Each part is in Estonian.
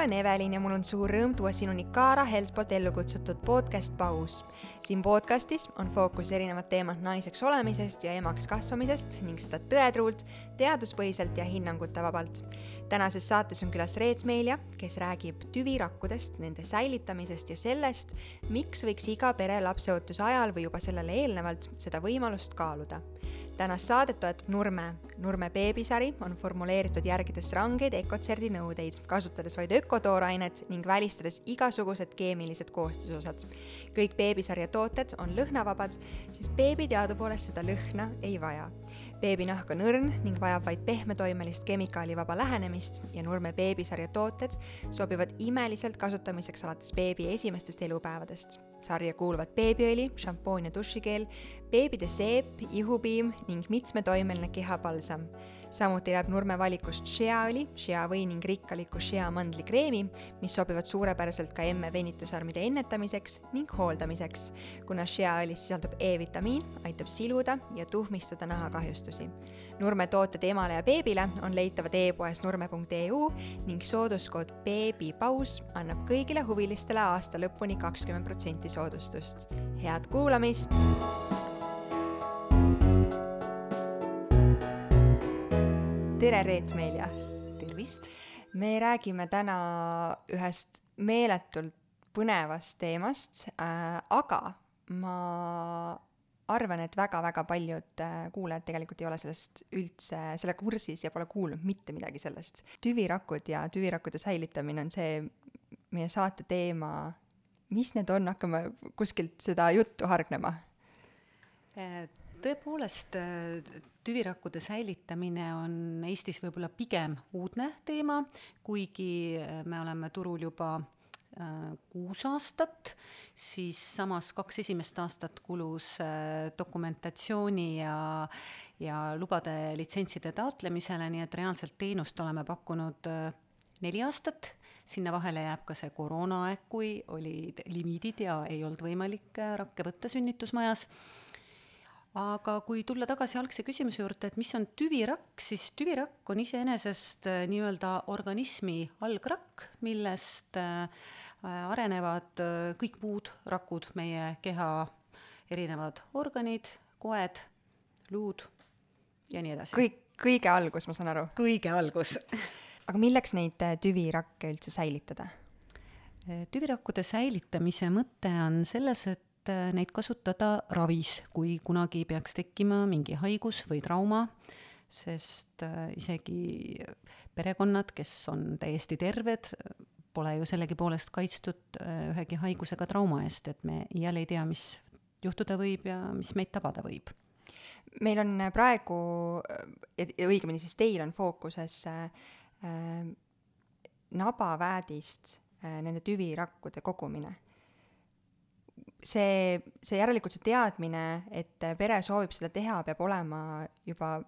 olen Evelin ja mul on suur rõõm tuua sinuni Kaara Helts poolt ellu kutsutud podcast Paus. siin podcastis on fookus erinevad teemad naiseks olemisest ja emaks kasvamisest ning seda tõetruult, teaduspõhiselt ja hinnangute vabalt. tänases saates on külas Reet Meelja, kes räägib tüvirakkudest, nende säilitamisest ja sellest, miks võiks iga pere lapseootuse ajal või juba sellele eelnevalt seda võimalust kaaluda tänast saadet toetab Nurme. Nurme beebisari on formuleeritud järgides rangeid Ecotserdi nõudeid, kasutades vaid ökotoorainet ning välistades igasugused keemilised koostisosad. kõik beebisarja tooted on lõhnavabad, sest beebi teadupoolest seda lõhna ei vaja beebinahk on õrn ning vajab vaid pehmetoimelist kemikaalivaba lähenemist ja Nurme beebisarja tooted sobivad imeliselt kasutamiseks alates beebi esimestest elupäevadest. Sarja kuuluvad beebiõli, šampoon ja dušikeel, beebide seep, ihupiim ning mitmetoimeline kehapalsam samuti läheb Nurme valikust sheaõli, sheavõi ning rikkaliku shea mandlikreemi, mis sobivad suurepäraselt ka emme venitusarmide ennetamiseks ning hooldamiseks, kuna sheaõlis sisaldub E-vitamiin, aitab siluda ja tuhmistada nahakahjustusi. Nurme tooted emale ja beebile on leitavad e-poes nurme.eu ning sooduskood beebipaus annab kõigile huvilistele aasta lõpuni kakskümmend protsenti soodustust. head kuulamist! Tere, Reet Meelja! tervist! me räägime täna ühest meeletult põnevast teemast äh,, aga ma arvan, et väga-väga paljud äh, kuulajad tegelikult ei ole sellest üldse, selle kursis ja pole kuulnud mitte midagi sellest. tüvirakud ja tüvirakkude säilitamine on see meie saate teema. mis need on, hakkame kuskilt seda juttu hargnema äh, tõepoolest, äh, tüvirakkude säilitamine on Eestis võib-olla pigem uudne teema, kuigi äh, me oleme turul juba äh, kuus aastat, siis samas kaks esimest aastat kulus dokumentatsiooni ja, ja lubade litsentside taotlemisele, nii et reaalselt teenust oleme pakkunud neli aastat, sinna vahele jääb ka see koroonaaeg, kui olid limiidid ja ei olnud võimalik rakke võtta sünnitusmajas aga kui tulla tagasi algse küsimuse juurde, et mis on tüvirakk, siis tüvirakk on iseenesest äh, nii-öelda organismi algrakk, millest äh, arenevad äh, kõik muud rakud, meie keha erinevad organid, koed, luud ja nii edasi. kõik, kõige algus, ma saan aru? kõige algus aga milleks neid tüvirakke üldse säilitada? tüvirakkude säilitamise mõte on selles, et et äh, neid kasutada ravis, kui kunagi peaks tekkima mingi haigus või trauma, sest äh, isegi perekonnad, kes on täiesti terved, pole ju sellegipoolest kaitstud äh, ühegi haigusega trauma eest, et me iial ei tea, mis juhtuda võib ja mis meid tabada võib. meil on praegu, õigemini siis teil on fookuses äh, nabaväädist äh, nende tüvirakkude kogumine see, see järelikult see teadmine, et pere soovib seda teha, peab olema juba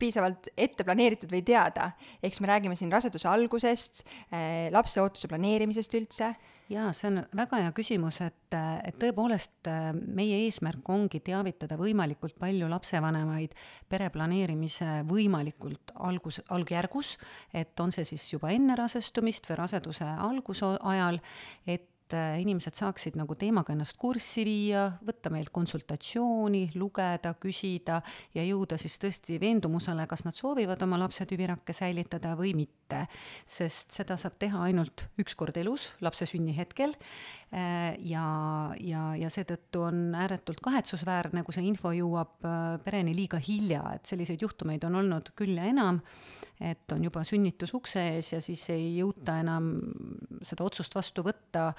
piisavalt ette planeeritud või teada. eks me räägime siin raseduse algusest äh,, lapse ootuse planeerimisest üldse. jaa, see on väga hea küsimus, et, et tõepoolest äh, meie eesmärk ongi teavitada võimalikult palju lapsevanemaid pere planeerimise võimalikult algus, algjärgus, et on see siis juba enne rasestumist või raseduse algusajal, et et äh, inimesed saaksid nagu teemaga ennast kurssi viia, võtta meilt konsultatsiooni, lugeda, küsida ja jõuda siis tõesti veendumusele, kas nad soovivad oma lapse tüvirakke säilitada või mitte. sest seda saab teha ainult üks kord elus, lapse sünnihetkel. Äh, ja, ja, ja seetõttu on ääretult kahetsusväärne, kui see info jõuab äh, pereni liiga hilja, et selliseid juhtumeid on olnud küll ja enam, et on juba sünnitus ukse ees ja siis ei jõuta enam seda otsust vastu võtta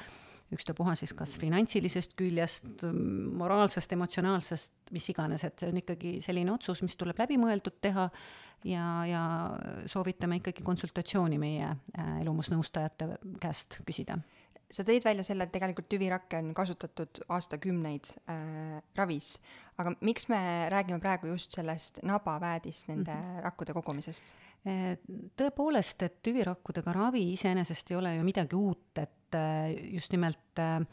ükstapuha siis kas finantsilisest küljest, moraalsest, emotsionaalsest, mis iganes, et see on ikkagi selline otsus, mis tuleb läbimõeldud teha ja, ja soovitame ikkagi konsultatsiooni meie äh, elumusnõustajate käest küsida sa tõid välja selle, et tegelikult tüvirakke on kasutatud aastakümneid äh, ravis, aga miks me räägime praegu just sellest nabaväädist, nende mm -hmm. rakkude kogumisest? Äh, tõepoolest, et tüvirakkudega ravi iseenesest ei ole ju midagi uut, et äh, just nimelt Äh,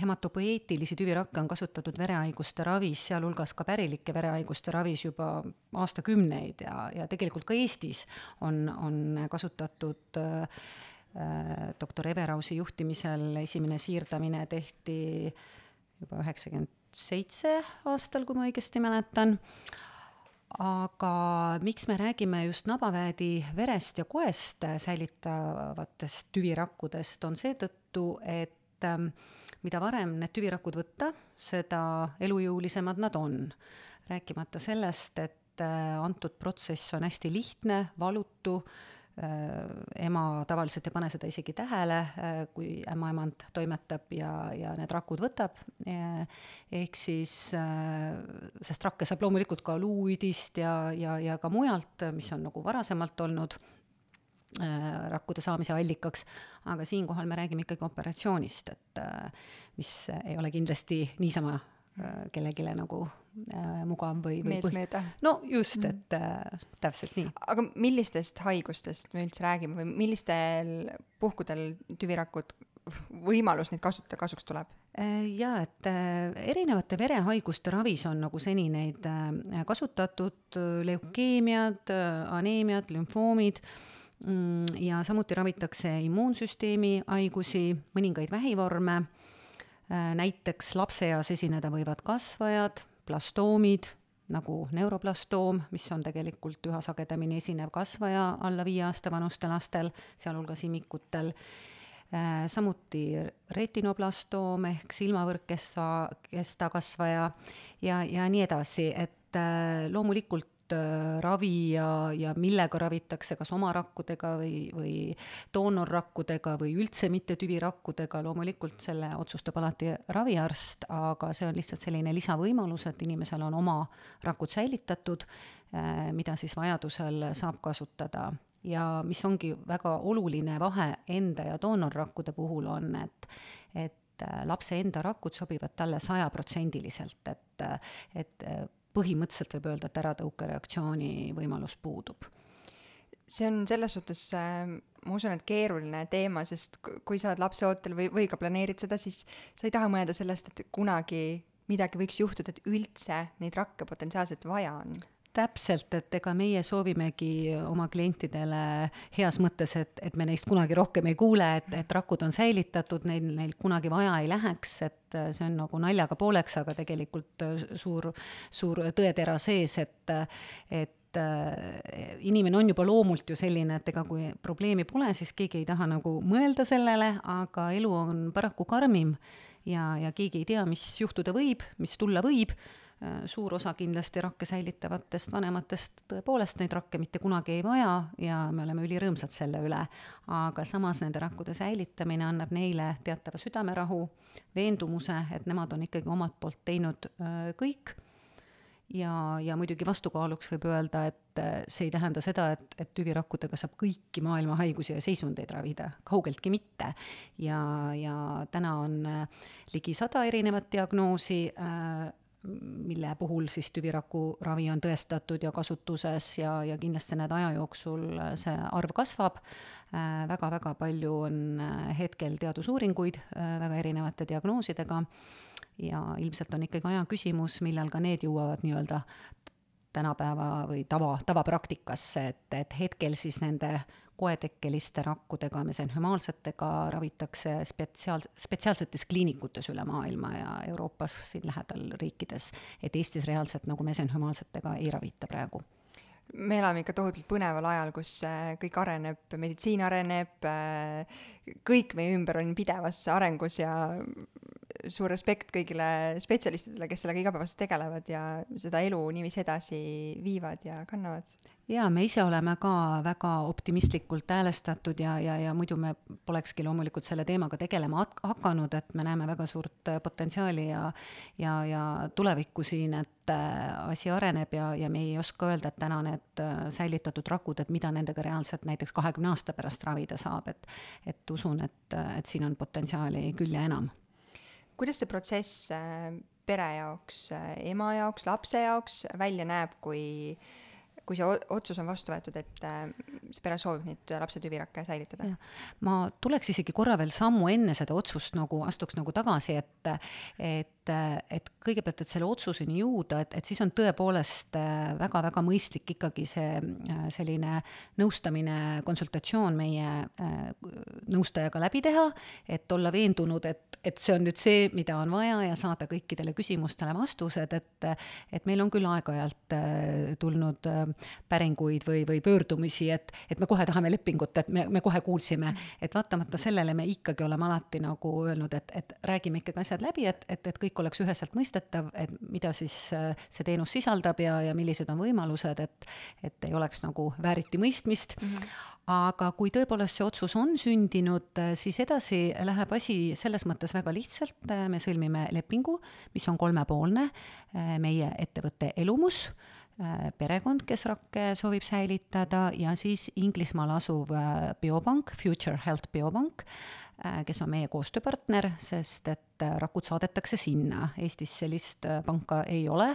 hematopoeetilisi tüvirakke on kasutatud verehaiguste ravis, sealhulgas ka pärilike verehaiguste ravis juba aastakümneid ja, ja tegelikult ka Eestis on, on kasutatud äh, äh doktor Everausi juhtimisel esimene siirdamine tehti juba üheksakümmend seitse aastal, kui ma õigesti mäletan. Aga miks me räägime just nabaväedi verest ja koest säilitavatest tüvirakkudest, on seetõttu, et ähm, mida varem need tüvirakud võtta, seda elujõulisemad nad on. rääkimata sellest, et äh, antud protsess on hästi lihtne, valutu Äh, ema tavaliselt ei pane seda isegi tähele, äh, kui ämmaemand toimetab ja, ja need rakud võtab. Ehk siis, sest rakke saab loomulikult ka luuüdist ja, ja, ja ka mujalt, mis on nagu varasemalt olnud rakkude saamise allikaks, aga siinkohal me räägime ikkagi operatsioonist, et mis ei ole kindlasti niisama kellelegi nagu äh, mugav või, või meeltmööda. no just, mhm. et äh, täpselt nii. aga millistest haigustest me üldse räägime või millistel puhkudel tüvirakud, võimalus neid kasutada kasuks tuleb? Äh, jaa, et äh, erinevate verehaiguste ravis on nagu seni neid äh, kasutatud, leukeemiad, aneemiad, lümfoomid mm, ja samuti ravitakse immuunsüsteemi haigusi, mõningaid vähivorme. Äh, näiteks lapseeas esineda võivad kasvajad, plastoomid, nagu neuroplastoom, mis on tegelikult üha sagedamini esinev kasvaja alla viie aasta vanustel lastel, sealhulgas imikutel, äh, samuti retinoblastoom ehk silmavõrkkesta, kesta kasvaja ja, ja nii edasi, et äh, loomulikult ravi ja, ja millega ravitakse, kas oma rakkudega või, või doonorrakkudega või üldse mitte tüvirakkudega, loomulikult selle otsustab alati raviarst, aga see on lihtsalt selline lisavõimalus, et inimesel on oma rakud säilitatud, äh, mida siis vajadusel saab kasutada. Ja mis ongi väga oluline vahe enda ja doonorrakkude puhul on, et, et äh, lapse enda rakud sobivad talle sajaprotsendiliselt, et, et põhimõtteliselt võib öelda, et äratõukereaktsiooni võimalus puudub. See on selles suhtes äh,, ma usun, et keeruline teema, sest kui sa oled lapseootel või, või ka planeerid seda, siis sa ei taha mõelda sellest, et kunagi midagi võiks juhtuda, et üldse neid rakke potentsiaalselt vaja on täpselt, et ega meie soovimegi oma klientidele heas mõttes, et, et me neist kunagi rohkem ei kuule, et, et rakud on säilitatud, neil, neil kunagi vaja ei läheks, et see on nagu naljaga pooleks, aga tegelikult suur, suur tõetera sees, et, et äh, inimene on juba loomult ju selline, et ega kui probleemi pole, siis keegi ei taha nagu mõelda sellele, aga elu on paraku karmim ja, ja keegi ei tea, mis juhtuda võib, mis tulla võib suur osa kindlasti rakke säilitavatest vanematest tõepoolest neid rakke mitte kunagi ei vaja ja me oleme ülirõõmsad selle üle. aga samas nende rakkude säilitamine annab neile teatava südamerahu, veendumuse, et nemad on ikkagi omalt poolt teinud äh, kõik ja, ja muidugi vastukaaluks võib öelda, et äh, see ei tähenda seda, et, et tüvirakkudega saab kõiki maailma haigusi ja seisundeid ravida, kaugeltki mitte. ja, ja täna on ligi sada erinevat diagnoosi äh, mille puhul siis tüviraku ravi on tõestatud ja kasutuses ja, ja kindlasti näed aja jooksul see arv kasvab äh,. väga-väga palju on äh, hetkel teadusuuringuid äh, väga erinevate diagnoosidega ja ilmselt on ikkagi aja küsimus, millal ka need jõuavad nii-öelda tänapäeva või tava, tavapraktikasse, et, et hetkel siis nende koetekkeliste rakkudega, mesenhümaalsetega ravitakse spetsiaal, spetsiaalsetes kliinikutes üle maailma ja Euroopas siin lähedal riikides, et Eestis reaalselt nagu mesenhümaalsetega ei ravita praegu. Me elame ikka tohutult põneval ajal, kus äh, kõik areneb, meditsiin areneb, äh, kõik meie ümber on pidevas arengus ja suur respekt kõigile spetsialistidele, kes sellega igapäevaselt tegelevad ja seda elu niiviisi edasi viivad ja kannavad jaa, me ise oleme ka väga optimistlikult häälestatud ja, ja, ja muidu me polekski loomulikult selle teemaga tegelema hakanud, et me näeme väga suurt potentsiaali ja ja, ja tulevikku siin, et äh, asi areneb ja, ja me ei oska öelda, et täna need äh, säilitatud rakud, et mida nendega reaalselt näiteks kahekümne aasta pärast ravida saab, et et usun, et, et siin on potentsiaali küll ja enam. Kuidas see protsess pere jaoks, ema jaoks, lapse jaoks välja näeb, kui äh, kui see otsus on vastu võetud, et äh, see pere soovib neid lapse tüvirakke säilitada. ma tuleks isegi korra veel sammu enne seda otsust nagu, astuks nagu tagasi, et et, et kõigepealt, et selle otsuseni jõuda, et, et siis on tõepoolest väga-väga mõistlik ikkagi see selline nõustamine, konsultatsioon meie nõustajaga läbi teha, et olla veendunud, et, et see on nüüd see, mida on vaja ja saada kõikidele küsimustele vastused, et et meil on küll aeg-ajalt tulnud päringuid või, või pöördumisi, et, et me kohe tahame lepingut, et me, me kohe kuulsime, et vaatamata sellele me ikkagi oleme alati nagu öelnud, et, et räägime ikkagi asjad läbi, et, et, et kõik oleks üheselt mõistetav, et mida siis äh, see teenus sisaldab ja, ja millised on võimalused, et, et ei oleks nagu vääriti mõistmist. Mm. -hmm aga kui tõepoolest see otsus on sündinud, äh, siis edasi läheb asi selles mõttes väga lihtsalt, äh, me sõlmime lepingu, mis on kolmepoolne, meie ettevõtte Elumus perekond, kes rakke soovib säilitada ja siis Inglismaal asuv biopank, Future Health Biopank, kes on meie koostööpartner, sest et rakud saadetakse sinna. Eestis sellist panka ei ole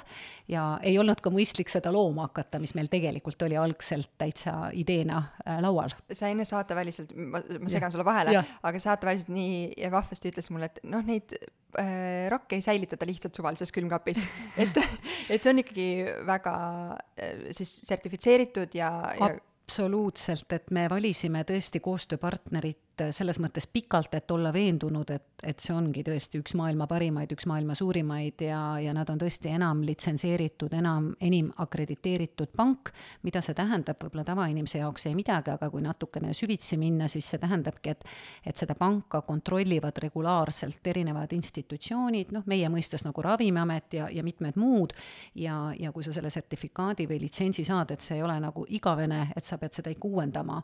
ja ei olnud ka mõistlik seda looma hakata, mis meil tegelikult oli algselt täitsa ideena laual. sa enne saateväliselt, ma, ma segan sulle vahele, aga saateväliselt nii vahvasti ütles mulle, et noh, neid äh, rakke ei säilitata lihtsalt suvalises külmkapis et, et see on ikkagi väga äh, siis sertifitseeritud ja, ja absoluutselt, et me valisime tõesti koostööpartnerit selles mõttes pikalt, et olla veendunud, et, et see ongi tõesti üks maailma parimaid, üks maailma suurimaid ja, ja nad on tõesti enam litsenseeritud, enam, enim akrediteeritud pank. mida see tähendab, võib-olla tavainimese jaoks ei midagi, aga kui natukene süvitsi minna, siis see tähendabki, et, et seda panka kontrollivad regulaarselt erinevad institutsioonid, noh, meie mõistes nagu Ravimiamet ja, ja mitmed muud. ja, ja kui sa selle sertifikaadi või litsentsi saad, et see ei ole nagu igavene, et sa pead seda ikka uuendama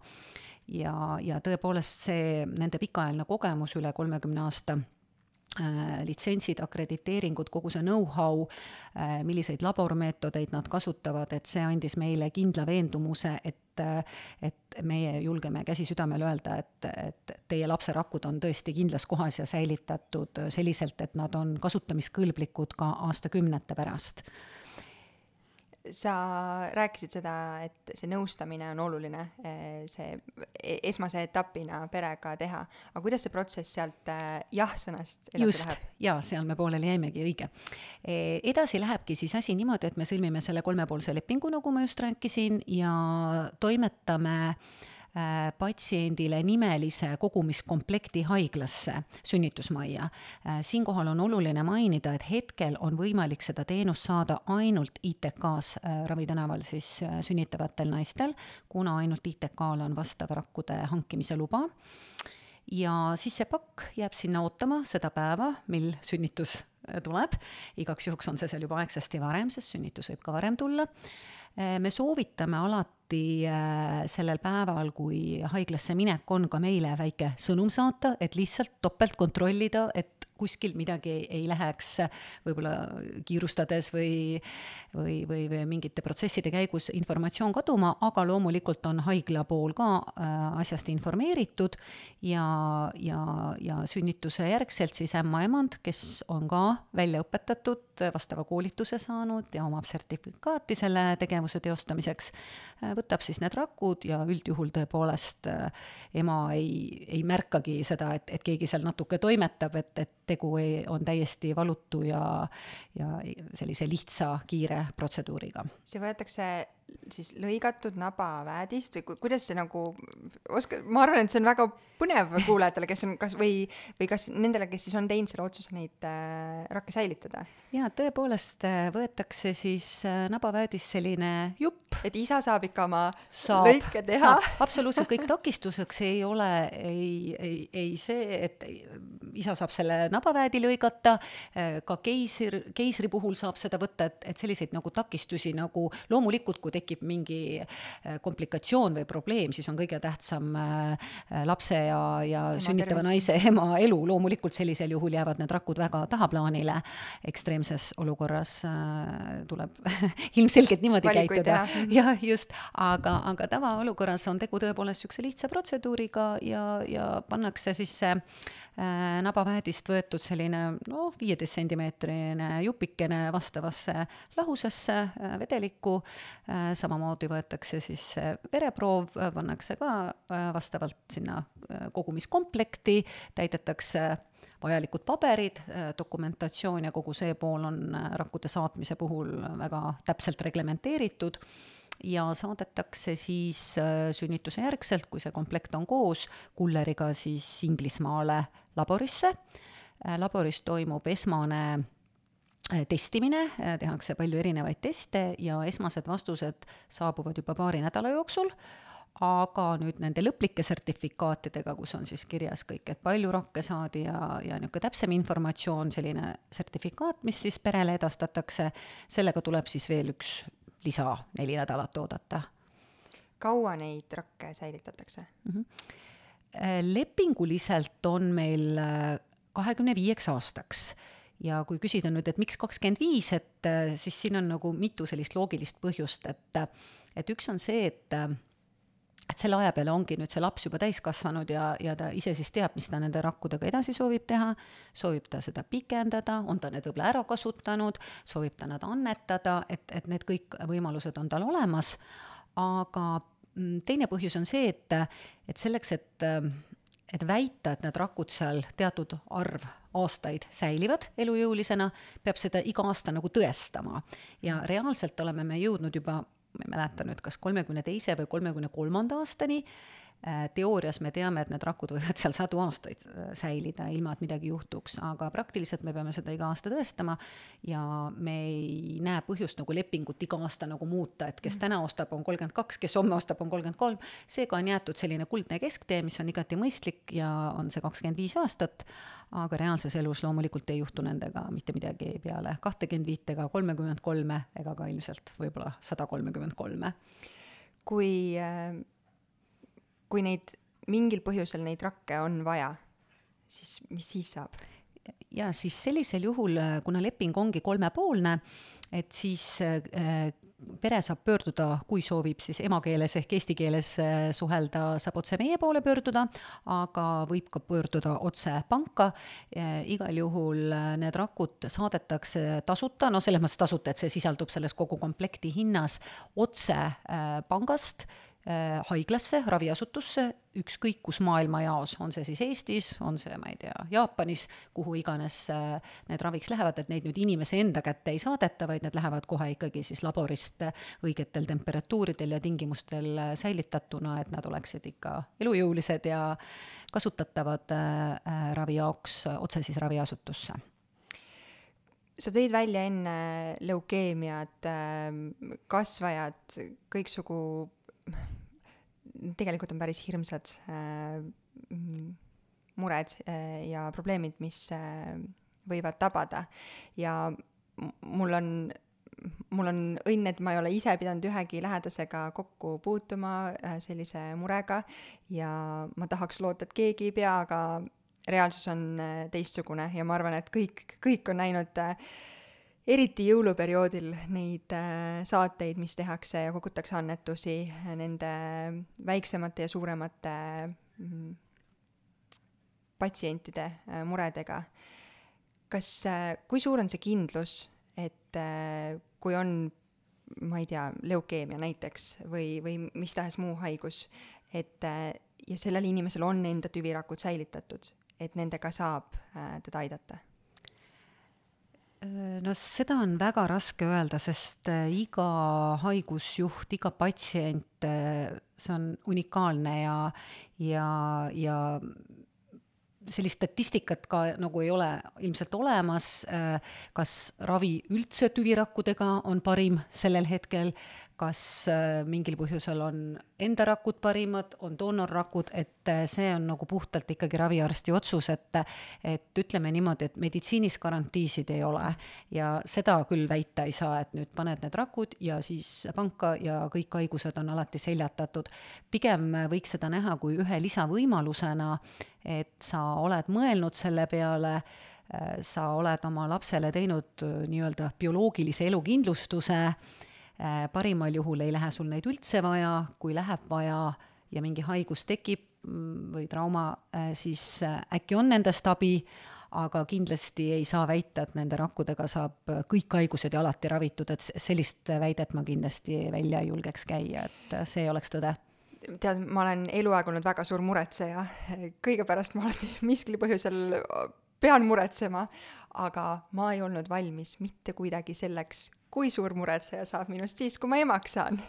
ja, ja tõepoolest see nende pikaajaline kogemus üle kolmekümne aasta äh, litsentsid, akrediteeringud, kogu see know-how, äh, milliseid labormeetodeid nad kasutavad, et see andis meile kindla veendumuse, et et meie julgeme käsi südamel öelda, et, et teie lapse rakud on tõesti kindlas kohas ja säilitatud selliselt, et nad on kasutamiskõlblikud ka aastakümnete pärast sa rääkisid seda, et see nõustamine on oluline, eh, see e-, esmase etapina perega teha, aga kuidas see protsess sealt eh, jah-sõnast edasi just, läheb? jaa, seal me pooleli jäimegi, õige. E, edasi lähebki siis asi niimoodi, et me sõlmime selle kolmepoolse lepingu, nagu ma just rääkisin, ja toimetame Äh, patsiendile nimelise kogumiskomplekti haiglasse, sünnitusmajja. Äh, siinkohal on oluline mainida, et hetkel on võimalik seda teenust saada ainult ITK-s äh, Ravi tänaval siis sünnitavatel naistel, kuna ainult ITK-l on vastav rakkude hankimise luba. Ja siis see pakk jääb sinna ootama seda päeva, mil sünnitus tuleb, igaks juhuks on see seal juba aegsasti varem, sest sünnitus võib ka varem tulla. Äh, me soovitame alati äh, sellel päeval, kui haiglasse minek on, ka meile väike sõnum saata, et lihtsalt topelt kontrollida, et kuskil midagi ei, ei läheks võib-olla kiirustades või, või, või, või mingite protsesside käigus informatsioon kaduma, aga loomulikult on haigla pool ka äh, asjast informeeritud ja, ja, ja sünnituse järgselt siis ämmaemand, kes on ka välja õpetatud, vastava koolituse saanud ja omab sertifikaati selle tegevuse teostamiseks, äh, võtab siis need rakud ja üldjuhul tõepoolest äh, ema ei, ei märkagi seda, et, et keegi seal natuke toimetab, et, et tegu ei, on täiesti valutu ja, ja sellise lihtsa, kiire protseduuriga. see võetakse siis lõigatud nabaväädist või ku, kuidas see nagu, oska, ma arvan, et see on väga põnev kuulajatele, kes on kas või, või kas nendele, kes siis on teinud selle otsuse neid äh, rakke säilitada? jaa, tõepoolest äh, võetakse siis äh, nabaväädis selline jupp. et isa saab ikka oma saab, lõike teha? absoluutselt, kõik takistuseks ei ole ei, ei, ei see, et isa saab selle nabaväädi lõigata, äh, ka keisri, keisri puhul saab seda võtta, et, et selliseid nagu takistusi nagu loomulikult, kui tekib mingi äh, komplikatsioon või probleem, siis on kõige tähtsam äh, lapse ja, ja ema sünnitava tervis. naise ema elu, loomulikult sellisel juhul jäävad need rakud väga tahaplaanile. ekstreemses olukorras äh, tuleb ilmselgelt niimoodi Valikuid, käituda. Jah, just, aga, aga tavaolukorras on tegu tõepoolest niisuguse lihtsa protseduuriga ja, ja pannakse siis see nabaväedist võetud selline noh, viieteist sentimeetrine jupikene vastavasse lahusesse vedelikku, samamoodi võetakse siis vereproov, pannakse ka vastavalt sinna kogumiskomplekti, täidetakse vajalikud paberid, dokumentatsioon ja kogu see pool on rakkude saatmise puhul väga täpselt reglementeeritud ja saadetakse siis äh, sünnituse järgselt, kui see komplekt on koos, kulleriga siis Inglismaale laborisse. Äh, laboris toimub esmane äh, testimine, tehakse palju erinevaid teste ja esmased vastused saabuvad juba paari nädala jooksul, aga nüüd nende lõplike sertifikaatidega, kus on siis kirjas kõik, et palju rakke saadi ja, ja niisugune täpsem informatsioon, selline sertifikaat, mis siis perele edastatakse, sellega tuleb siis veel üks lisa neli nädalat oodata. kaua neid rakke säilitatakse mm? -hmm. lepinguliselt on meil äh, kahekümne viieks aastaks ja kui küsida nüüd, et miks kakskümmend viis, et äh, siis siin on nagu mitu sellist loogilist põhjust, et et üks on see, et et selle aja peale ongi nüüd see laps juba täiskasvanud ja, ja ta ise siis teab, mis ta nende rakkudega edasi soovib teha, soovib ta seda pikendada, on ta need võib-olla ära kasutanud, soovib ta nad annetada, et, et need kõik võimalused on tal olemas, aga mm, teine põhjus on see, et, et selleks, et et väita, et need rakud seal teatud arv aastaid säilivad elujõulisena, peab seda iga aasta nagu tõestama. ja reaalselt oleme me jõudnud juba ma ei mäleta nüüd, kas kolmekümne teise või kolmekümne kolmanda aastani, teoorias me teame, et need rakud võivad seal sadu aastaid äh, säilida, ilma et midagi juhtuks, aga praktiliselt me peame seda iga aasta tõestama ja me ei näe põhjust nagu lepingut iga aasta nagu muuta, et kes mm. täna ostab, on kolmkümmend kaks, kes homme ostab, on kolmkümmend kolm, seega on jäetud selline kuldne kesktee, mis on igati mõistlik ja on see kakskümmend viis aastat, aga reaalses elus loomulikult ei juhtu nendega mitte midagi peale kahtekümmend viit ega kolmekümmend kolme ega ka ilmselt võib-olla sada kolmekümmend kolme. kui, äh, kui neid mingil põhjusel neid rakke on vaja, siis mis siis saab? ja siis sellisel juhul, äh, kuna leping ongi kolmepoolne, et siis äh, pere saab pöörduda, kui soovib siis emakeeles ehk eesti keeles äh, suhelda, saab otse meie poole pöörduda, aga võib ka pöörduda otse panka. Igal juhul need rakud saadetakse tasuta, no selles mõttes tasuta, et see sisaldub selles kogu komplekti hinnas otse pangast Äh, haiglasse, raviasutusse, ükskõik kus maailmajaos, on see siis Eestis, on see, ma ei tea, Jaapanis, kuhu iganes äh, need raviks lähevad, et neid nüüd inimese enda kätte ei saadeta, vaid need lähevad kohe ikkagi siis laborist õigetel temperatuuridel ja tingimustel säilitatuna, et nad oleksid ikka elujõulised ja kasutatavad äh, ravi jaoks otse siis raviasutusse. Sa tõid välja enne leukeemiat, kasvajad, kõiksugu tegelikult on päris hirmsad äh, mured äh, ja probleemid, mis äh, võivad tabada. Ja mul on, mul on õnn, et ma ei ole ise pidanud ühegi lähedasega kokku puutuma sellise murega ja ma tahaks loota, et keegi ei pea, aga reaalsus on teistsugune ja ma arvan, et kõik, kõik on näinud äh, eriti jõuluperioodil neid äh, saateid, mis tehakse ja kogutakse annetusi nende väiksemate ja suuremate mm, patsientide äh, muredega. kas, äh, kui suur on see kindlus, et kui on, ma ei tea, leukeemia näiteks või, või mis tahes muu haigus, et ja sellel inimesel on enda tüvirakud säilitatud, et nendega saab teda aidata no seda on väga raske öelda, sest äh, iga haigusjuht, iga patsient, äh, see on unikaalne ja, ja, ja sellist statistikat ka nagu ei ole ilmselt olemas, kas ravi üldse tüvirakkudega on parim sellel hetkel, kas äh, mingil põhjusel on enda rakud parimad, on doonorrakud, et äh, see on nagu puhtalt ikkagi raviarsti otsus, et et ütleme niimoodi, et meditsiinis garantiisid ei ole ja seda küll väita ei saa, et nüüd paned need rakud ja siis panka ja kõik haigused on alati seljatatud. pigem võiks seda näha kui ühe lisavõimalusena, et sa oled mõelnud selle peale, äh, sa oled oma lapsele teinud nii-öelda bioloogilise elukindlustuse, parimal juhul ei lähe sul neid üldse vaja, kui läheb vaja ja mingi haigus tekib, mm, või trauma, siis äkki on nendest abi aga kindlasti ei saa väita, et nende rakkudega saab kõik haigused ja alati ravitud, et sellist väidet ma kindlasti välja ei julgeks käia, et see ei oleks tõde. Tead, ma olen eluaeg olnud väga suur muretseja, kõige pärast ma alati miskil põhjusel pean muretsema, aga ma ei olnud valmis mitte kuidagi selleks, kui suur muretseja saab minust siis, kui ma emaks saan.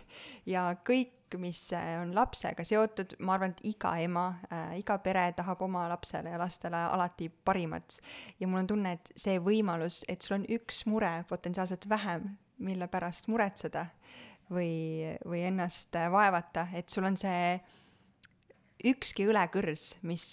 ja kõik mis äh, on lapsega seotud, ma arvan, et iga ema äh,, iga pere tahab oma lapsele ja lastele alati parimat. ja mul on tunne, et see võimalus, et sul on üks mure potentsiaalselt vähem, mille pärast muretseda või, või ennast äh, vaevata, et sul on see ükski õlekõrs, mis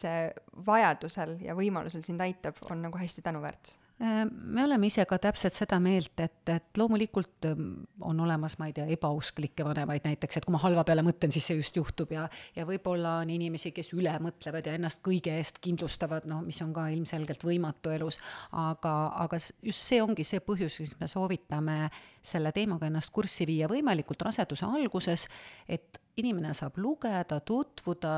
vajadusel ja võimalusel sind aitab, on nagu hästi tänuväärt Äh, me oleme ise ka täpselt seda meelt, et, et loomulikult ähm, on olemas, ma ei tea, ebausklikke vanemaid näiteks, et kui ma halva peale mõtlen, siis see just juhtub ja, ja võib-olla on inimesi, kes üle mõtlevad ja ennast kõige eest kindlustavad, noh, mis on ka ilmselgelt võimatu elus. aga, aga just see ongi see põhjus, miks me soovitame selle teemaga ennast kurssi viia võimalikult raseduse alguses, et inimene saab lugeda, tutvuda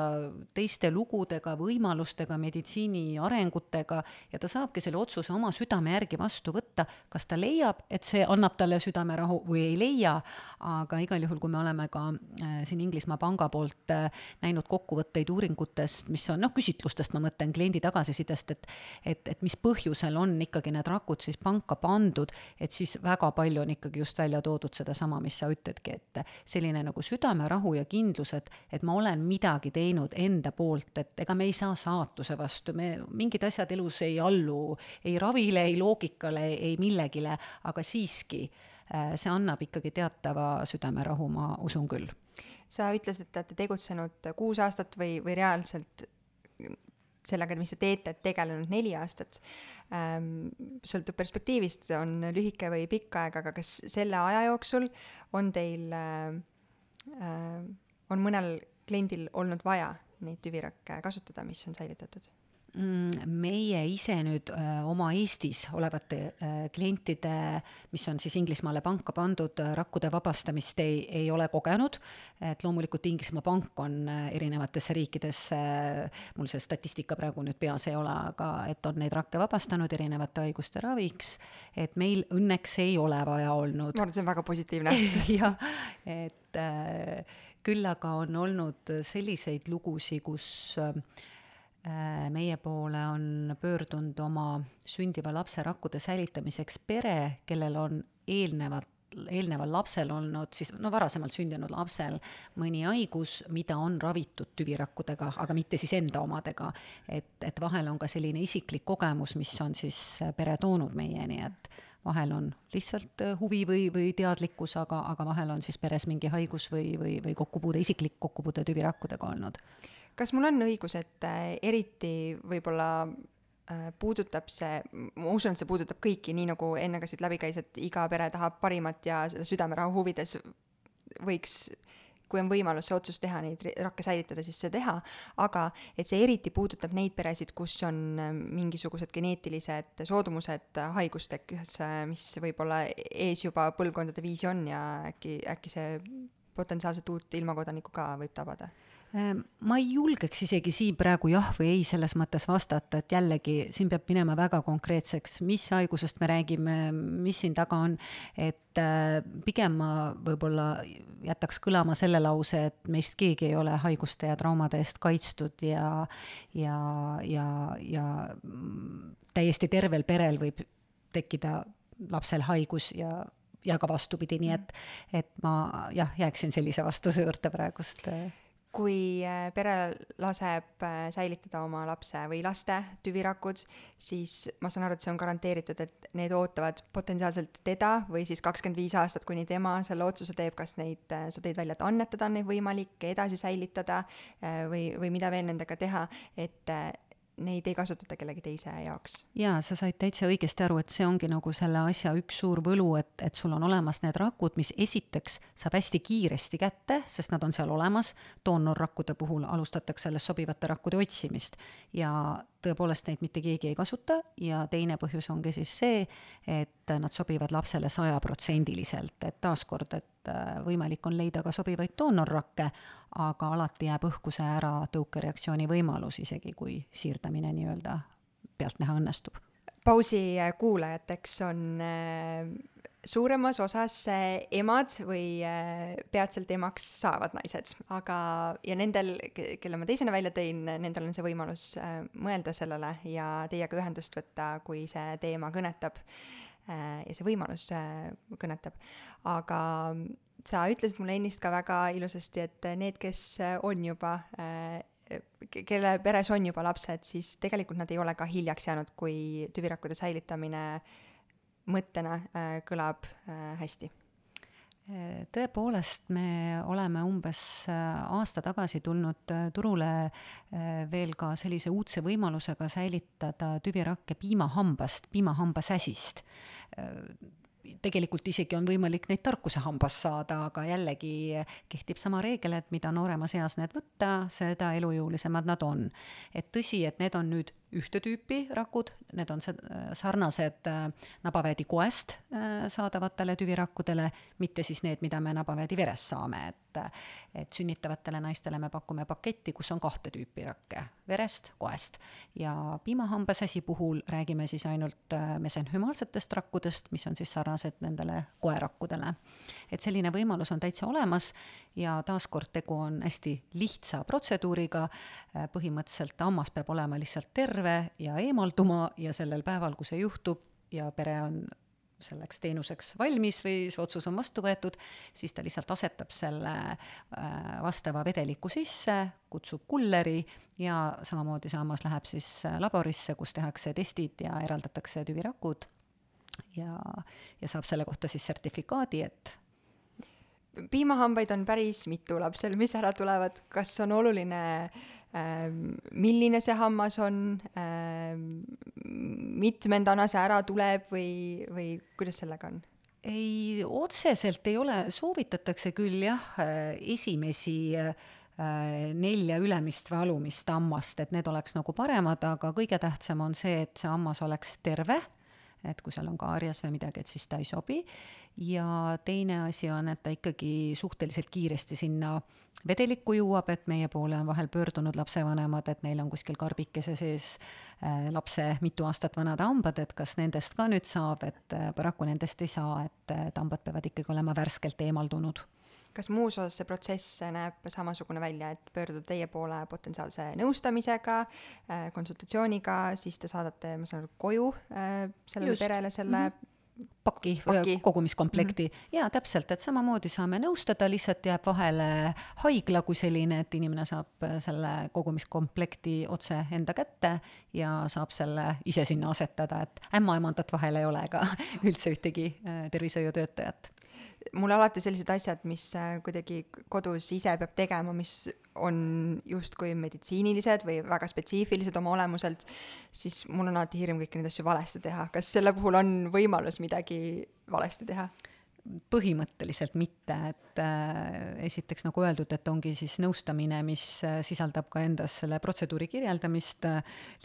teiste lugudega, võimalustega, meditsiini arengutega ja ta saabki selle otsuse oma südame järgi vastu võtta, kas ta leiab, et see annab talle südamerahu või ei leia, aga igal juhul, kui me oleme ka äh, siin Inglismaa panga poolt äh, näinud kokkuvõtteid uuringutest, mis on noh, küsitlustest ma mõtlen, kliendi tagasisidest, et et, et mis põhjusel on ikkagi need rakud siis panka pandud, et siis väga palju on ikkagi just välja toodud sedasama, mis sa ütledki, et selline nagu südamerahu ja kindlus, et, et ma olen midagi teinud enda poolt, et ega me ei saa saatuse vastu, me mingid asjad elus ei allu ei ravile, ei loogikale, ei millegile, aga siiski äh, see annab ikkagi teatava südamerahu, ma usun küll. sa ütlesid, et te olete tegutsenud kuus aastat või, või reaalselt sellega, mis te teete, tegelenud neli aastat ähm,. sõltub perspektiivist, on lühike või pikk aeg, aga kas selle aja jooksul on teil äh, on mõnel kliendil olnud vaja neid tüvirakke kasutada, mis on säilitatud? Mm, meie ise nüüd äh, oma Eestis olevate äh, klientide, mis on siis Inglismaale panka pandud, äh, rakkude vabastamist ei, ei ole kogenud. et loomulikult Inglismaa pank on erinevatesse riikidesse, mul see statistika praegu nüüd peas ei ole, aga et on neid rakke vabastanud erinevate haiguste raviks. et meil õnneks ei ole vaja olnud. ma arvan, et see on väga positiivne jah, et küll aga on olnud selliseid lugusid, kus äh, meie poole on pöördunud oma sündiva lapse rakkude säilitamiseks pere, kellel on eelnevalt eelneval lapsel olnud siis, no varasemalt sündinud lapsel mõni haigus, mida on ravitud tüvirakkudega, aga mitte siis enda omadega. et, et vahel on ka selline isiklik kogemus, mis on siis pere toonud meieni, et vahel on lihtsalt äh, huvi või, või teadlikkus, aga, aga vahel on siis peres mingi haigus või, või, või kokkupuude, isiklik kokkupuude tüvirakkudega olnud. Kas mul on õigus, et äh, eriti võib-olla äh, puudutab see, ma usun, et see puudutab kõiki, nii nagu enne ka siit läbi käis, et iga pere tahab parimat ja selle südamerahu huvides võiks kui on võimalus see otsus teha, neid rakke säilitada, siis see teha, aga et see eriti puudutab neid peresid, kus on äh, mingisugused geneetilised soodumused haigusteks, mis võib-olla ees juba põlvkondade viisi on ja äkki, äkki see potentsiaalselt uut ilmakodanikku ka võib tabada ma ei julgeks isegi siin praegu jah või ei selles mõttes vastata, et jällegi siin peab minema väga konkreetseks, mis haigusest me räägime, mis siin taga on, et äh, pigem ma võib-olla jätaks kõlama selle lause, et meist keegi ei ole haiguste ja traumade eest kaitstud ja, ja, ja, ja täiesti tervel perel võib tekkida lapsel haigus ja ja ka vastupidi, nii et, et ma jah, jääksin sellise vastuse juurde praegust kui äh, pere laseb äh, säilitada oma lapse või laste tüvirakud, siis ma saan aru, et see on garanteeritud, et need ootavad potentsiaalselt teda või siis kakskümmend viis aastat, kuni tema selle otsuse teeb, kas neid, äh, sa tõid välja, et annetada on neid võimalik, edasi säilitada või, või mida veel nendega teha, et neid ei kasutata kellegi teise jaoks. jaa, sa said täitsa õigesti aru, et see ongi nagu selle asja üks suur võlu, et, et sul on olemas need rakud, mis esiteks saab hästi kiiresti kätte, sest nad on seal olemas, doonorrakkude puhul alustatakse alles sobivate rakkude otsimist ja tõepoolest neid mitte keegi ei kasuta ja teine põhjus ongi siis see, et nad sobivad lapsele sajaprotsendiliselt, et taaskord, et äh, võimalik on leida ka sobivaid doonorrakke, aga alati jääb õhku see ära tõukereaktsiooni võimalus, isegi kui siirdamine nii-öelda pealtnäha õnnestub. pausi kuulajateks on suuremas osas emad või äh, peatselt emaks saavad naised, aga, ja nendel, kelle ma teisena välja tõin, nendel on see võimalus äh, mõelda sellele ja teiega ühendust võtta, kui see teema kõnetab äh, ja see võimalus kõnetab. aga sa ütlesid mulle ennist ka väga ilusasti, et need, kes on juba kelle peres on juba lapsed, siis tegelikult nad ei ole ka hiljaks jäänud, kui tüvirakkude säilitamine äh, mõttena äh, kõlab äh, hästi? tõepoolest, me oleme umbes äh, aasta tagasi tulnud turule veel ka sellise uudse võimalusega säilitada tüvirakke piimahambast, piimahambasäsist tegelikult isegi on võimalik neid tarkusehambast saada, aga jällegi kehtib sama reegel, et mida nooremas eas need võtta, seda elujõulisemad nad on. et tõsi, et need on nüüd ühte tüüpi rakud, need on sarnased äh, nabaväedi koest äh, saadavatele tüvirakkudele, mitte siis need, mida me nabaväedi verest saame, et et sünnitavatele naistele me pakume paketti, kus on kahte tüüpi rakke, verest, koest. ja piimahambasäsi puhul räägime siis ainult äh, mesenhümaalsetest rakkudest, mis on siis sarnased nendele koerakkudele. et selline võimalus on täitsa olemas ja taaskord tegu on hästi lihtsa protseduuriga, põhimõtteliselt hammas peab olema lihtsalt terve ja eemalduma ja sellel päeval, kui see juhtub ja pere on selleks teenuseks valmis või see otsus on vastu võetud, siis ta lihtsalt asetab selle äh, vastava vedeliku sisse, kutsub kulleri ja samamoodi see hammas läheb siis äh, laborisse, kus tehakse testid ja eraldatakse tüvirakud. Ja, ja saab selle kohta siis sertifikaadi, et piimahambaid on päris mitu lapsel, mis ära tulevad, kas on oluline ähm, milline see hammas on ähm,, mitmendana see ära tuleb või, või kuidas sellega on? ei, otseselt ei ole, soovitatakse küll jah, esimesi äh, nelja ülemist või alumist hammast, et need oleks nagu paremad, aga kõige tähtsam on see, et see hammas oleks terve et kui seal on kaarias või midagi, et siis ta ei sobi. Ja teine asi on, et ta ikkagi suhteliselt kiiresti sinna vedelikku jõuab, et meie poole on vahel pöördunud lapsevanemad, et neil on kuskil karbikese sees äh, lapse mitu aastat vanad hambad, et kas nendest ka nüüd saab, et äh, paraku nendest ei saa, et äh, hambad peavad ikkagi olema värskelt eemaldunud kas muus osas see protsess näeb samasugune välja, et pöörduda teie poole potentsiaalse nõustamisega, konsultatsiooniga, siis te saadate, ma saan aru, koju sellele Just. perele selle mm -hmm paki, paki., kogumiskomplekti mm -hmm. ja täpselt, et samamoodi saame nõustada, lihtsalt jääb vahele haigla kui selline, et inimene saab selle kogumiskomplekti otse enda kätte ja saab selle ise sinna asetada, et ämmaemandat vahel ei ole ega üldse ühtegi äh, tervishoiutöötajat mulle alati sellised asjad, mis äh, kuidagi kodus ise peab tegema, mis on justkui meditsiinilised või väga spetsiifilised oma olemuselt, siis mul on alati hirm kõiki neid asju valesti teha. kas selle puhul on võimalus midagi valesti teha? Põhimõtteliselt mitte, et äh, esiteks nagu öeldud, et ongi siis nõustamine, mis äh, sisaldab ka endas selle protseduuri kirjeldamist.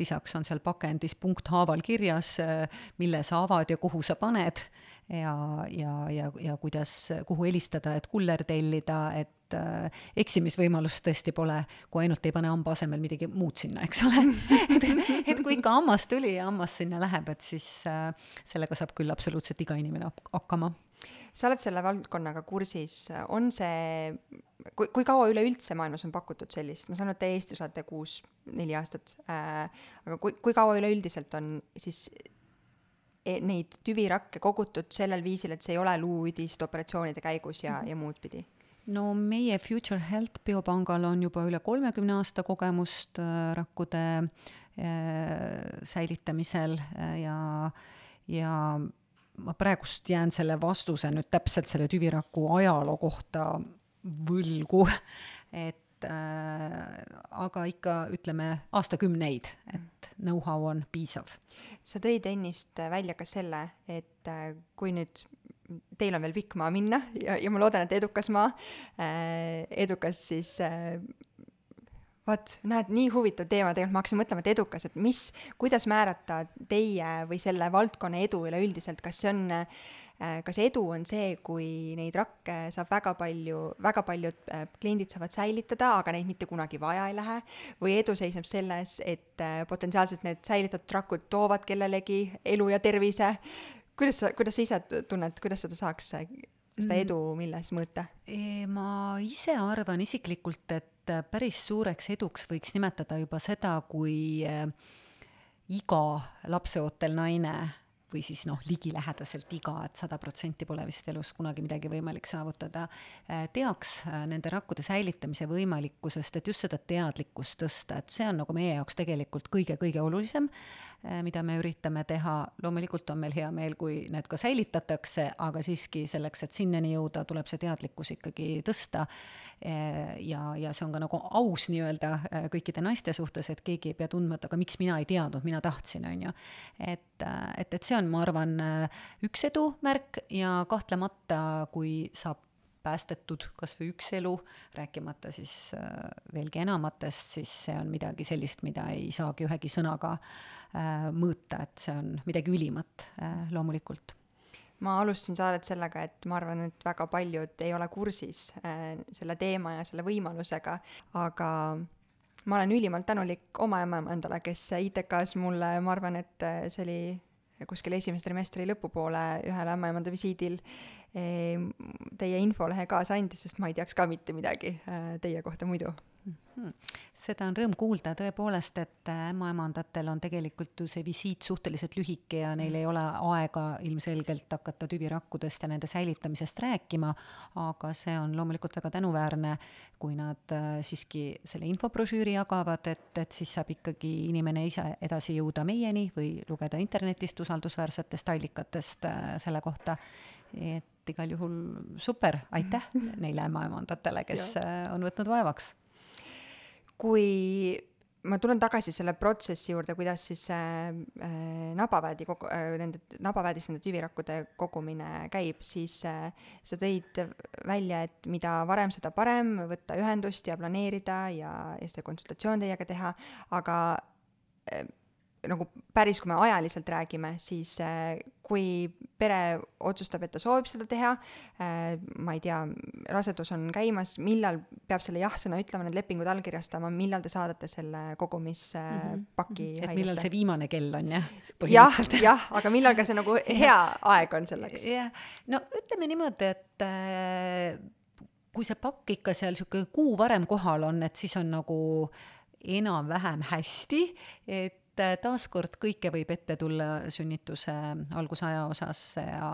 Lisaks on seal pakendis punkthaaval kirjas äh,, mille sa avad ja kuhu sa paned. Ja, ja, ja, ja kuidas, kuhu helistada, et kuller tellida, et eksimisvõimalust tõesti pole, kui ainult ei pane hamba asemel midagi muud sinna, eks ole. Et, et kui ikka hammas tuli ja hammas sinna läheb, et siis äh, sellega saab küll absoluutselt iga inimene hakkama sa oled selle valdkonnaga kursis, on see, kui, kui kaua üleüldse maailmas on pakutud sellist, ma saan aru, et te Eestis olete kuus, neli aastat äh,, aga kui, kui kaua üleüldiselt on siis E, neid tüvirakke kogutud sellel viisil, et see ei ole luuüdist operatsioonide käigus ja, ja muud pidi? no meie Future Health biopangal on juba üle kolmekümne aasta kogemust äh, rakkude äh, säilitamisel äh, ja, ja ma praegust jään selle vastuse nüüd täpselt selle tüviraku ajaloo kohta võlgu, et äh, aga ikka ütleme aastakümneid, et know-how on piisav. sa tõid ennist välja ka selle, et äh, kui nüüd teil on veel pikk maa minna ja, ja ma loodan, et edukas maa äh,, edukas siis äh, vot, näed, nii huvitav teema, tegelikult ma hakkasin mõtlema, et edukas, et mis, kuidas määrata teie või selle valdkonna edu üleüldiselt, kas see on, äh, kas edu on see, kui neid rakke saab väga palju, väga paljud äh, kliendid saavad säilitada, aga neid mitte kunagi vaja ei lähe, või edu seisneb selles, et äh, potentsiaalselt need säilitatud rakud toovad kellelegi elu ja tervise, kuidas sa, kuidas sa ise tunned, kuidas seda saaks seda mm. edu milles mõõta? ma ise arvan isiklikult, et päris suureks eduks võiks nimetada juba seda, kui äh, iga lapseootel naine või siis noh, ligilähedaselt iga, et sada protsenti pole vist elus kunagi midagi võimalik saavutada, äh, teaks äh, nende rakkude säilitamise võimalikkusest, et just seda teadlikkust tõsta, et see on nagu meie jaoks tegelikult kõige-kõige olulisem. Äh, mida me üritame teha, loomulikult on meil hea meel, kui need ka säilitatakse, aga siiski selleks, et sinnani jõuda, tuleb see teadlikkus ikkagi tõsta. Äh, ja, ja see on ka nagu aus nii-öelda äh, kõikide naiste suhtes, et keegi ei pea tundma, et aga miks mina ei teadnud, mina tahtsin, on ju. et, et, et see on, ma arvan, üks edumärk ja kahtlemata, kui saab päästetud kas või üks elu, rääkimata siis äh, veelgi enamatest, siis see on midagi sellist, mida ei saagi ühegi sõnaga äh, mõõta, et see on midagi ülimat äh, loomulikult. Ma alustasin saadet sellega, et ma arvan, et väga paljud ei ole kursis selle teema ja selle võimalusega, aga ma olen ülimalt tänulik oma emaemandale, kes ITK-s mulle, ma arvan, et see oli kuskil esimese trimestri lõpupoole ühel ämmaemanda visiidil teie infolehe kaasa andis, sest ma ei teaks ka mitte midagi äh, teie kohta muidu. -hmm. seda on rõõm kuulda tõepoolest, et äh, ämmaemandatel on tegelikult ju see visiit suhteliselt lühike ja neil ei ole aega ilmselgelt hakata tüvirakkudest ja nende säilitamisest rääkima, aga see on loomulikult väga tänuväärne, kui nad äh, siiski selle infobrošüüri jagavad, et, et siis saab ikkagi inimene ise edasi jõuda meieni või lugeda internetist usaldusväärsetest allikatest selle kohta et igal juhul super, aitäh neile ämmaemandatele, kes äh, on võtnud vaevaks. kui ma tulen tagasi selle protsessi juurde, kuidas siis äh, äh nabaväedi kogu äh,, nende, nabaväedis nende tüvirakkude kogumine käib, siis äh, sa tõid välja, et mida varem, seda parem, võtta ühendust ja planeerida ja, ja seda konsultatsioon teiega teha, aga äh, nagu päris, kui me ajaliselt räägime, siis äh, kui pere otsustab, et ta soovib seda teha, äh, ma ei tea, rasedus on käimas, millal peab selle jah-sõna ütlema, need lepingud allkirjastama, millal te saadate selle kogumispaki mm -hmm. et millal see viimane kell on, jah? jah, jah, aga millal ka see nagu hea aeg on selleks? jah, no ütleme niimoodi, et äh, kui see pakk ikka seal niisugune kuu varem kohal on, et siis on nagu enam-vähem hästi, et et äh, taaskord kõike võib ette tulla sünnituse algusaja osas ja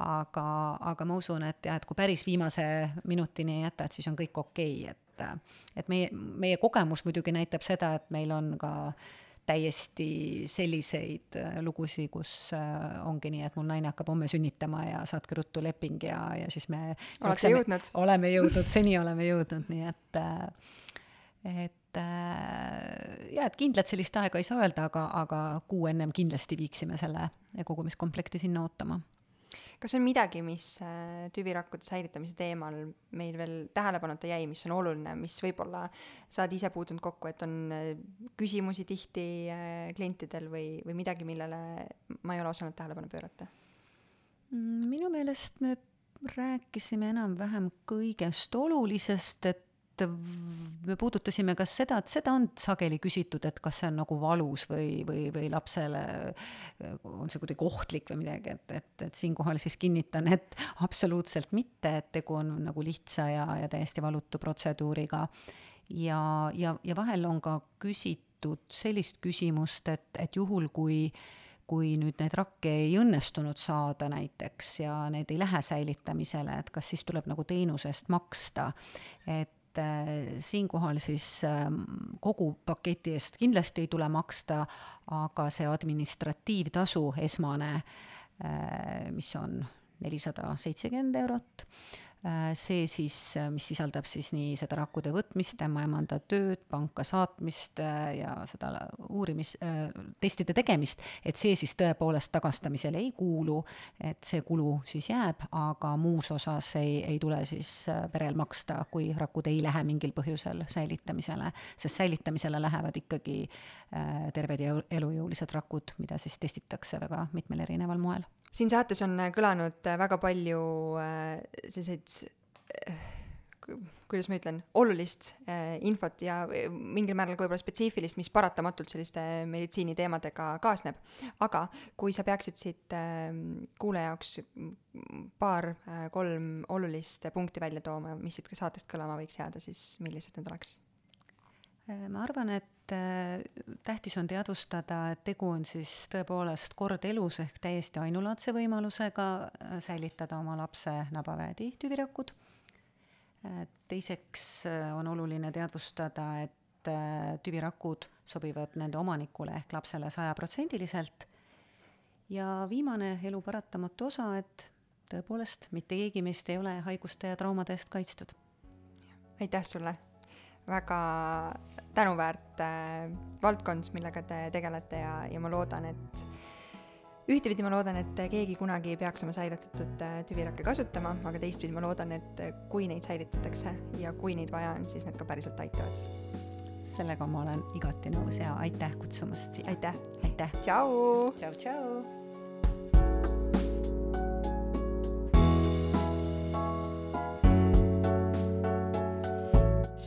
aga, aga ma usun, et jah, et kui päris viimase minutini ei jäta, et siis on kõik okei okay,, et et meie, meie kogemus muidugi näitab seda, et meil on ka täiesti selliseid äh, lugusid, kus äh, ongi nii, et mul naine hakkab homme sünnitama ja saatke ruttu leping ja, ja siis me olete jõudnud? oleme jõudnud, seni oleme jõudnud, nii et et et äh, jaa, et kindlat sellist aega ei saa öelda, aga, aga kuu ennem kindlasti viiksime selle kogumiskomplekti sinna ootama. kas on midagi, mis äh, tüvirakkude säilitamise teemal meil veel tähelepanuta jäi, mis on oluline, mis võib-olla sa oled ise puutunud kokku, et on äh, küsimusi tihti klientidel või, või midagi, millele ma ei ole osanud tähelepanu pöörata? Mm, minu meelest me rääkisime enam-vähem kõigest olulisest, et me puudutasime ka seda, et seda on sageli küsitud, et kas see on nagu valus või, või, või lapsele on see kuidagi ohtlik või midagi, et, et, et siinkohal siis kinnitan, et absoluutselt mitte, et tegu on nagu lihtsa ja, ja täiesti valutu protseduuriga. ja, ja, ja vahel on ka küsitud sellist küsimust, et, et juhul, kui kui nüüd neid rakke ei õnnestunud saada näiteks ja need ei lähe säilitamisele, et kas siis tuleb nagu teenuse eest maksta, et et äh, siinkohal siis ähm, kogu paketi eest kindlasti ei tule maksta, aga see administratiivtasu esmane, äh, mis on nelisada seitsekümmend eurot, see siis, äh, mis sisaldab siis nii seda rakkude võtmist, ämmaemanda tööd, panka saatmist äh, ja seda uurimis, testide tegemist, et see siis tõepoolest tagastamisele ei kuulu, et see kulu siis jääb, aga muus osas ei, ei tule siis perel maksta, kui rakud ei lähe mingil põhjusel säilitamisele, sest säilitamisele lähevad ikkagi terved ja elujõulised rakud, mida siis testitakse väga mitmel erineval moel siin saates on äh, kõlanud äh, väga palju äh, selliseid kuidas ma ütlen, olulist infot ja mingil määral ka võib-olla spetsiifilist, mis paratamatult selliste meditsiiniteemadega kaasneb. aga kui sa peaksid siit äh, kuulaja jaoks paar äh,, kolm olulist punkti välja tooma, mis siit saatest kõlama võiks jääda, siis millised need oleks? Ma arvan, et Äh, tähtis on teadvustada, et tegu on siis tõepoolest kord elus ehk täiesti ainulaadse võimalusega äh, säilitada oma lapse nabaväedi tüvirakud. Äh, teiseks on oluline teadvustada, et tüvirakud sobivad nende omanikule ehk lapsele sajaprotsendiliselt. ja viimane elu paratamatu osa, et tõepoolest mitte keegi meist ei ole haiguste ja traumade eest kaitstud. aitäh sulle väga tänuväärt äh, valdkond, millega te tegelete ja, ja ma loodan, et ühtepidi ma loodan, et keegi kunagi ei peaks oma säilitatud äh, tüvirakke kasutama, aga teistpidi ma loodan, et kui neid säilitatakse ja kui neid vaja on, siis nad ka päriselt aitavad. sellega ma olen igati nõus ja aitäh kutsumast siia. aitäh. aitäh. tšau. tšau, tšau.